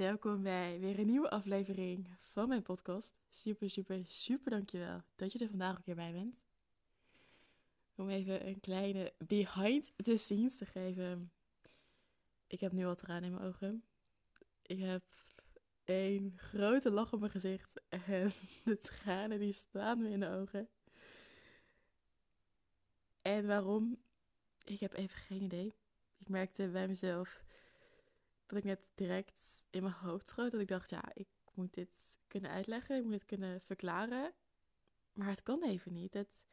welkom bij weer een nieuwe aflevering van mijn podcast. Super, super, super dankjewel dat je er vandaag ook weer bij bent. Om even een kleine behind the scenes te geven. Ik heb nu al tranen in mijn ogen. Ik heb een grote lach op mijn gezicht en de tranen die staan me in de ogen. En waarom? Ik heb even geen idee. Ik merkte bij mezelf dat ik net direct in mijn hoofd schoot. Dat ik dacht, ja, ik moet dit kunnen uitleggen. Ik moet dit kunnen verklaren. Maar het kan even niet. Het,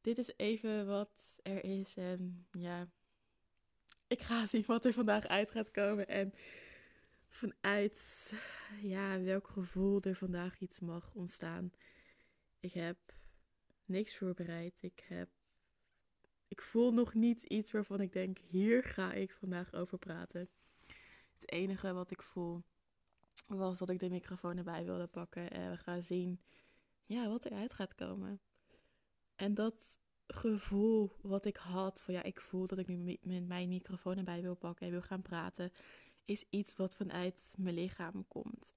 dit is even wat er is. En ja, ik ga zien wat er vandaag uit gaat komen. En vanuit ja, welk gevoel er vandaag iets mag ontstaan. Ik heb niks voorbereid. Ik heb. Ik voel nog niet iets waarvan ik denk: hier ga ik vandaag over praten. Het enige wat ik voel was dat ik de microfoon erbij wilde pakken en we gaan zien ja, wat eruit gaat komen. En dat gevoel wat ik had van ja, ik voel dat ik nu met mijn microfoon erbij wil pakken en wil gaan praten, is iets wat vanuit mijn lichaam komt.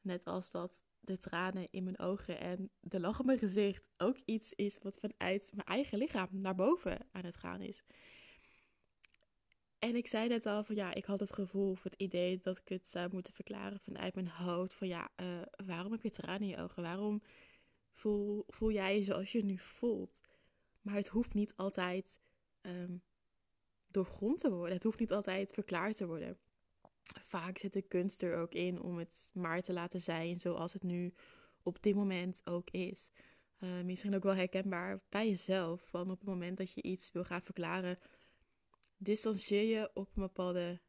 Net als dat de tranen in mijn ogen en de lach op mijn gezicht ook iets is wat vanuit mijn eigen lichaam naar boven aan het gaan is. En ik zei net al van ja, ik had het gevoel of het idee dat ik het zou moeten verklaren vanuit mijn hoofd. Van ja, uh, waarom heb je tranen in je ogen? Waarom voel, voel jij je zoals je nu voelt? Maar het hoeft niet altijd um, doorgrond te worden. Het hoeft niet altijd verklaard te worden. Vaak zit de kunst er ook in om het maar te laten zijn zoals het nu op dit moment ook is. Uh, misschien ook wel herkenbaar bij jezelf. Van op het moment dat je iets wil gaan verklaren, distancieer je op een bepaalde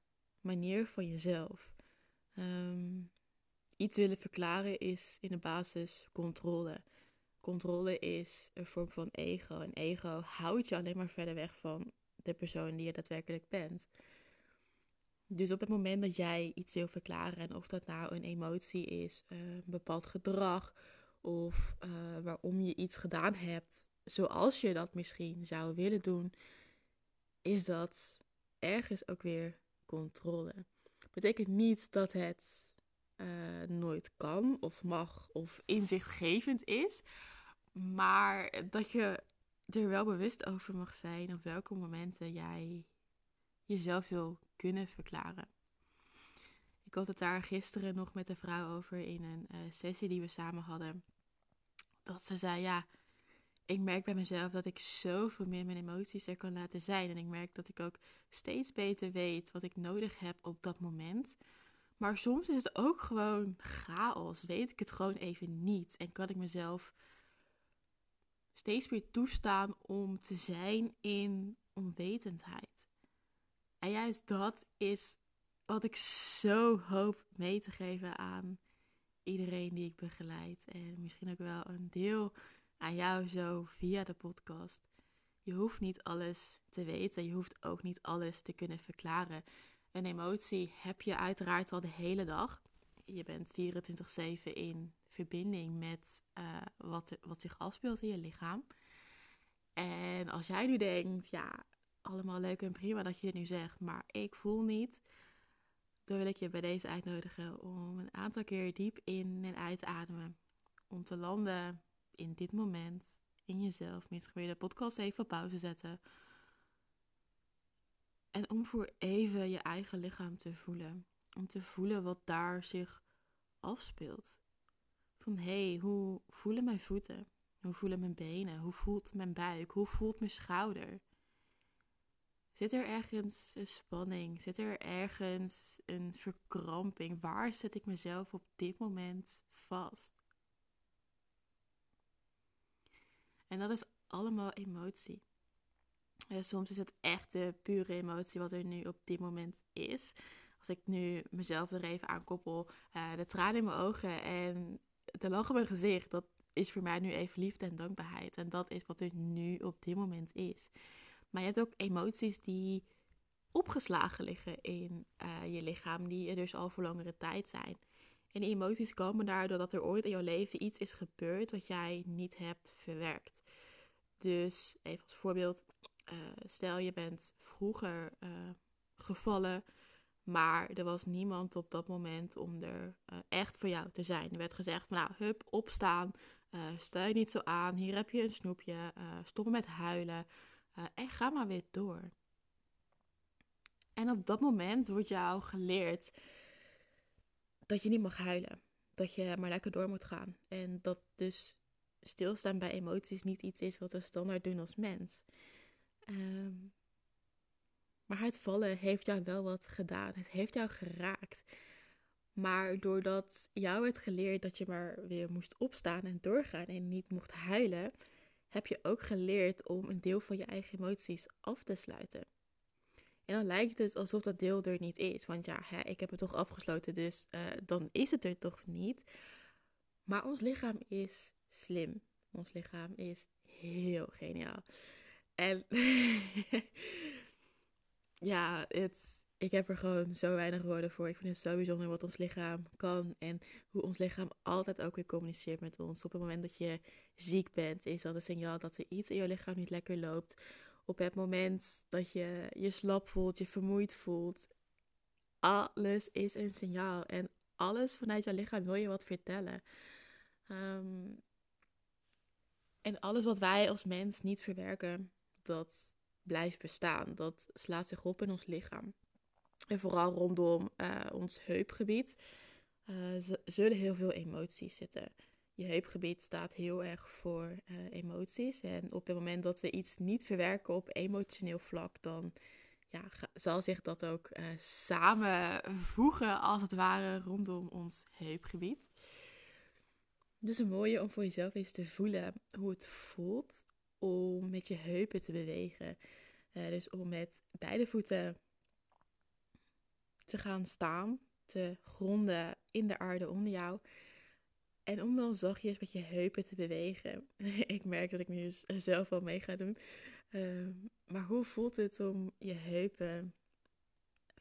manier van jezelf. Um, iets willen verklaren is in de basis controle. Controle is een vorm van ego. En ego houdt je alleen maar verder weg van de persoon die je daadwerkelijk bent. Dus op het moment dat jij iets wil verklaren, en of dat nou een emotie is, een bepaald gedrag, of uh, waarom je iets gedaan hebt zoals je dat misschien zou willen doen, is dat ergens ook weer controle. Betekent niet dat het uh, nooit kan of mag of inzichtgevend is, maar dat je er wel bewust over mag zijn op welke momenten jij jezelf wil kunnen verklaren. Ik had het daar gisteren nog met een vrouw over in een uh, sessie die we samen hadden. Dat ze zei: Ja, ik merk bij mezelf dat ik zoveel meer mijn emoties er kan laten zijn. En ik merk dat ik ook steeds beter weet wat ik nodig heb op dat moment. Maar soms is het ook gewoon chaos. Weet ik het gewoon even niet. En kan ik mezelf steeds meer toestaan om te zijn in onwetendheid. En juist dat is wat ik zo hoop mee te geven aan iedereen die ik begeleid. En misschien ook wel een deel aan jou zo via de podcast. Je hoeft niet alles te weten. Je hoeft ook niet alles te kunnen verklaren. Een emotie heb je uiteraard al de hele dag. Je bent 24-7 in verbinding met uh, wat, wat zich afspeelt in je lichaam. En als jij nu denkt, ja, allemaal leuk en prima dat je dit nu zegt, maar ik voel niet. Dan wil ik je bij deze uitnodigen om een aantal keer diep in en uit te ademen. Om te landen in dit moment in jezelf. Misschien je de podcast even op pauze zetten. En om voor even je eigen lichaam te voelen. Om te voelen wat daar zich afspeelt. Van hé, hey, hoe voelen mijn voeten? Hoe voelen mijn benen? Hoe voelt mijn buik? Hoe voelt mijn schouder? Zit er ergens een spanning? Zit er ergens een verkramping? Waar zet ik mezelf op dit moment vast? En dat is allemaal emotie. soms is het echt de pure emotie wat er nu op dit moment is. Als ik nu mezelf er even aan koppel, uh, de tranen in mijn ogen en de lach op mijn gezicht, dat is voor mij nu even liefde en dankbaarheid. En dat is wat er nu op dit moment is. Maar je hebt ook emoties die opgeslagen liggen in uh, je lichaam, die er dus al voor langere tijd zijn. En emoties komen daardoor dat er ooit in jouw leven iets is gebeurd wat jij niet hebt verwerkt. Dus even als voorbeeld, uh, stel je bent vroeger uh, gevallen, Maar er was niemand op dat moment om er uh, echt voor jou te zijn. Er werd gezegd van nou, hup, opstaan. Stel je niet zo aan. Hier heb je een snoepje. Stop met huilen. en ga maar weer door. En op dat moment wordt jou geleerd dat je niet mag huilen. Dat je maar lekker door moet gaan. En dat dus stilstaan bij emoties niet iets is wat we standaard doen als mens. Um, maar het vallen heeft jou wel wat gedaan. Het heeft jou geraakt. Maar doordat jou werd geleerd dat je maar weer moest opstaan en doorgaan en niet mocht huilen, heb je ook geleerd om een deel van je eigen emoties af te sluiten. En dan lijkt het alsof dat deel er niet is. Want ja, hè, ik heb het toch afgesloten, dus uh, dan is het er toch niet. Maar ons lichaam is slim. Ons lichaam is heel geniaal. En ja, ik heb er gewoon zo weinig woorden voor. Ik vind het zo bijzonder wat ons lichaam kan. En hoe ons lichaam altijd ook weer communiceert met ons. Op het moment dat je ziek bent, is dat een signaal dat er iets in je lichaam niet lekker loopt. Op het moment dat je je slap voelt, je vermoeid voelt. Alles is een signaal. En alles vanuit jouw lichaam wil je wat vertellen. Ehm, en alles wat wij als mens niet verwerken, dat blijft bestaan. Dat slaat zich op in ons lichaam. En vooral rondom uh, ons heupgebied uh, zullen heel veel emoties zitten. Je heupgebied staat heel erg voor uh, emoties. En op het moment dat we iets niet verwerken op emotioneel vlak, dan ja, zal zich dat ook samenvoegen, als het ware, rondom ons heupgebied. Dus een mooie om voor jezelf eens te voelen hoe het voelt om met je heupen te bewegen. Uh, dus om met beide voeten te gaan staan, te gronden in de aarde onder jou. En om dan zachtjes met je heupen te bewegen. ik merk dat ik nu zelf wel mee ga doen. Uh, maar hoe voelt het om je heupen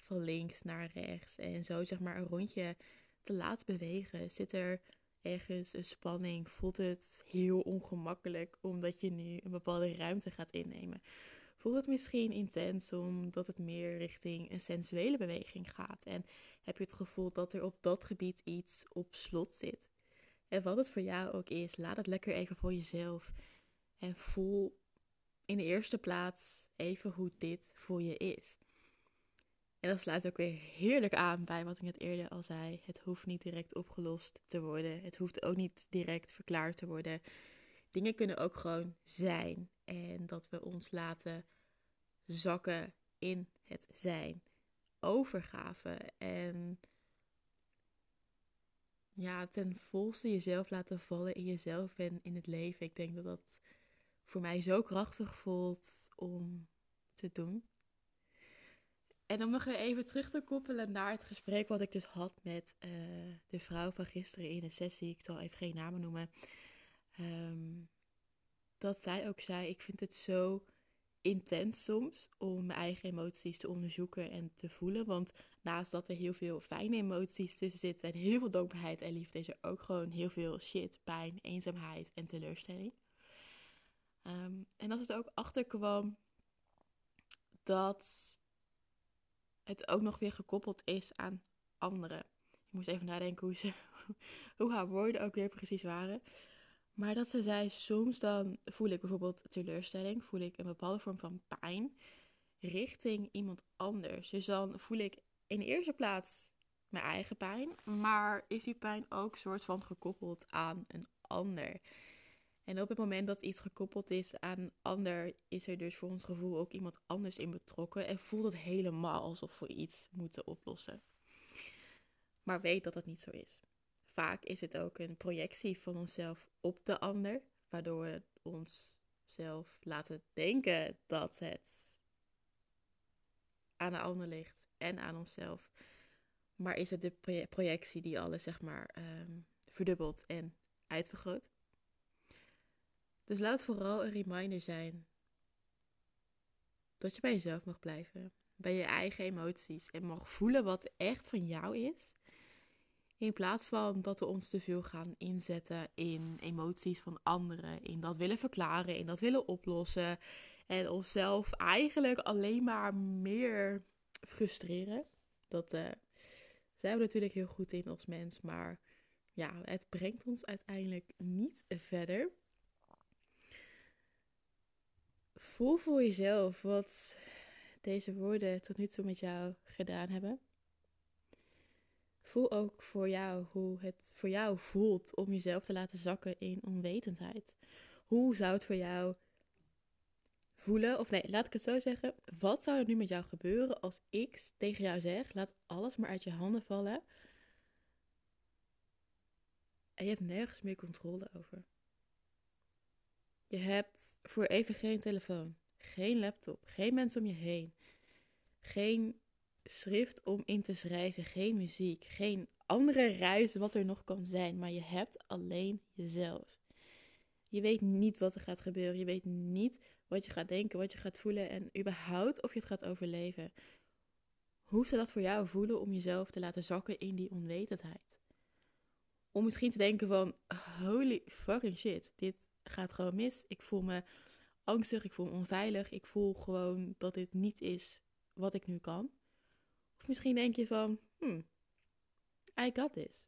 van links naar rechts en zo zeg maar een rondje te laten bewegen? Zit er ergens een spanning? Voelt het heel ongemakkelijk omdat je nu een bepaalde ruimte gaat innemen? Voelt het misschien intens omdat het meer richting een sensuele beweging gaat? En heb je het gevoel dat er op dat gebied iets op slot zit? En wat het voor jou ook is, laat het lekker even voor jezelf. En voel in de eerste plaats even hoe dit voor je is. En dat sluit ook weer heerlijk aan bij wat ik net eerder al zei. Het hoeft niet direct opgelost te worden. Het hoeft ook niet direct verklaard te worden. Dingen kunnen ook gewoon zijn. En dat we ons laten zakken in het zijn. Overgave en ja, ten volste jezelf laten vallen in jezelf en in het leven. Ik denk dat dat voor mij zo krachtig voelt om te doen. En om nog even terug te koppelen naar het gesprek wat ik dus had met uh, de vrouw van gisteren in de sessie. Ik zal even geen namen noemen. Um, dat zij ook zei: Ik vind het zo intens soms om mijn eigen emoties te onderzoeken en te voelen. Want naast dat er heel veel fijne emoties tussen zitten en heel veel dankbaarheid en liefde, is er ook gewoon heel veel shit, pijn, eenzaamheid en teleurstelling. Um, en als het ook achterkwam dat het ook nog weer gekoppeld is aan anderen. Ik moest even nadenken hoe, ze, hoe haar woorden ook weer precies waren. Maar dat ze zei, soms dan voel ik bijvoorbeeld teleurstelling, voel ik een bepaalde vorm van pijn richting iemand anders. Dus dan voel ik in de eerste plaats mijn eigen pijn, maar is die pijn ook soort van gekoppeld aan een ander. En op het moment dat iets gekoppeld is aan een ander, is er dus voor ons gevoel ook iemand anders in betrokken en voelt het helemaal alsof we iets moeten oplossen. Maar weet dat dat niet zo is vaak is het ook een projectie van onszelf op de ander, waardoor we onszelf laten denken dat het aan de ander ligt en aan onszelf. Maar is het de projectie die alles zeg maar um, verdubbelt en uitvergroot? Dus laat vooral een reminder zijn dat je bij jezelf mag blijven, bij je eigen emoties en mag voelen wat echt van jou is in plaats van dat we ons te veel gaan inzetten in emoties van anderen, in dat willen verklaren, in dat willen oplossen en onszelf eigenlijk alleen maar meer frustreren. Dat uh, zijn we natuurlijk heel goed in als mens, maar ja, het brengt ons uiteindelijk niet verder. Voel voor jezelf wat deze woorden tot nu toe met jou gedaan hebben. Voel ook voor jou hoe het voor jou voelt om jezelf te laten zakken in onwetendheid. Hoe zou het voor jou voelen, of nee, laat ik het zo zeggen. Wat zou er nu met jou gebeuren als ik tegen jou zeg: laat alles maar uit je handen vallen. En je hebt nergens meer controle over. Je hebt voor even geen telefoon, geen laptop, geen mensen om je heen, geen schrift om in te schrijven, geen muziek, geen andere ruis wat er nog kan zijn, maar je hebt alleen jezelf. Je weet niet wat er gaat gebeuren, je weet niet wat je gaat denken, wat je gaat voelen en überhaupt of je het gaat overleven. Hoe zou dat voor jou voelen om jezelf te laten zakken in die onwetendheid? Om misschien te denken van, holy fucking shit, dit gaat gewoon mis. Ik voel me angstig, ik voel me onveilig, ik voel gewoon dat dit niet is wat ik nu kan. Of misschien denk je van, hmm, I got this.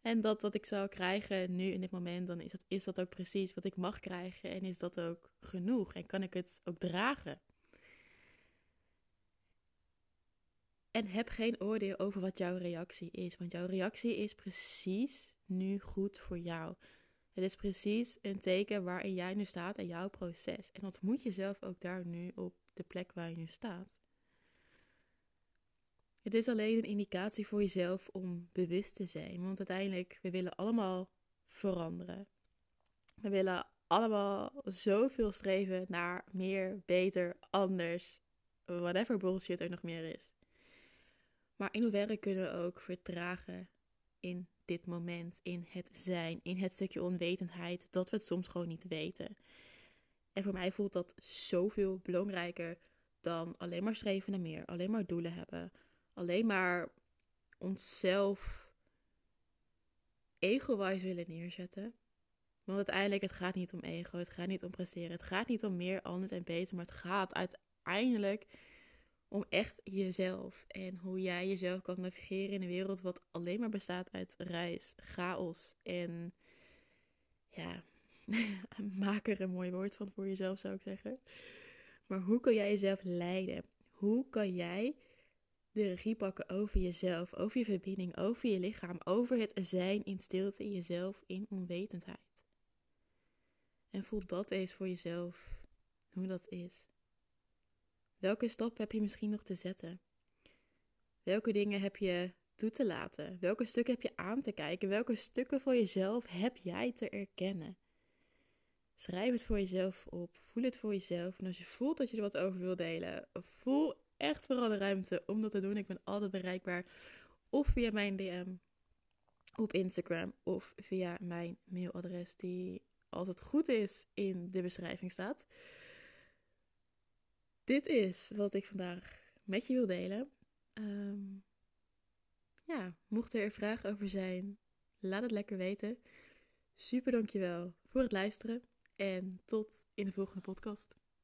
En dat wat ik zou krijgen nu in dit moment, dan is dat, is dat ook precies wat ik mag krijgen. En is dat ook genoeg? En kan ik het ook dragen? En heb geen oordeel over wat jouw reactie is. Want jouw reactie is precies nu goed voor jou. Het is precies een teken waarin jij nu staat in jouw proces. En ontmoet jezelf ook daar nu op de plek waar je nu staat. Het is alleen een indicatie voor jezelf om bewust te zijn. Want uiteindelijk, we willen allemaal veranderen. We willen allemaal zoveel streven naar meer, beter, anders. Whatever bullshit er nog meer is. Maar in hoeverre kunnen we ook vertragen in dit moment, in het zijn, in het stukje onwetendheid, dat we het soms gewoon niet weten. En voor mij voelt dat zoveel belangrijker dan alleen maar streven naar meer, alleen maar doelen hebben, alleen maar onszelf ego-wise willen neerzetten. Want uiteindelijk, het gaat niet om ego, het gaat niet om presteren, het gaat niet om meer, anders en beter, maar het gaat uiteindelijk om echt jezelf en hoe jij jezelf kan navigeren in een wereld wat alleen maar bestaat uit reis, chaos en ja, maak er een mooi woord van voor jezelf zou ik zeggen. Maar hoe kan jij jezelf leiden? Hoe kan jij de regie pakken over jezelf, over je verbinding, over je lichaam, over het zijn in stilte in jezelf, in onwetendheid. En voel dat eens voor jezelf, hoe dat is. Welke stap heb je misschien nog te zetten? Welke dingen heb je toe te laten? Welke stukken heb je aan te kijken? Welke stukken voor jezelf heb jij te erkennen? Schrijf het voor jezelf op. Voel het voor jezelf. En als je voelt dat je er wat over wil delen, voel echt vooral de ruimte om dat te doen. Ik ben altijd bereikbaar. Of via mijn DM op Instagram of via mijn mailadres die het goed is in de beschrijving staat. Dit is wat ik vandaag met je wil delen. Ehm, ja, mochten er vragen over zijn, laat het lekker weten. Super dankjewel voor het luisteren en tot in de volgende podcast.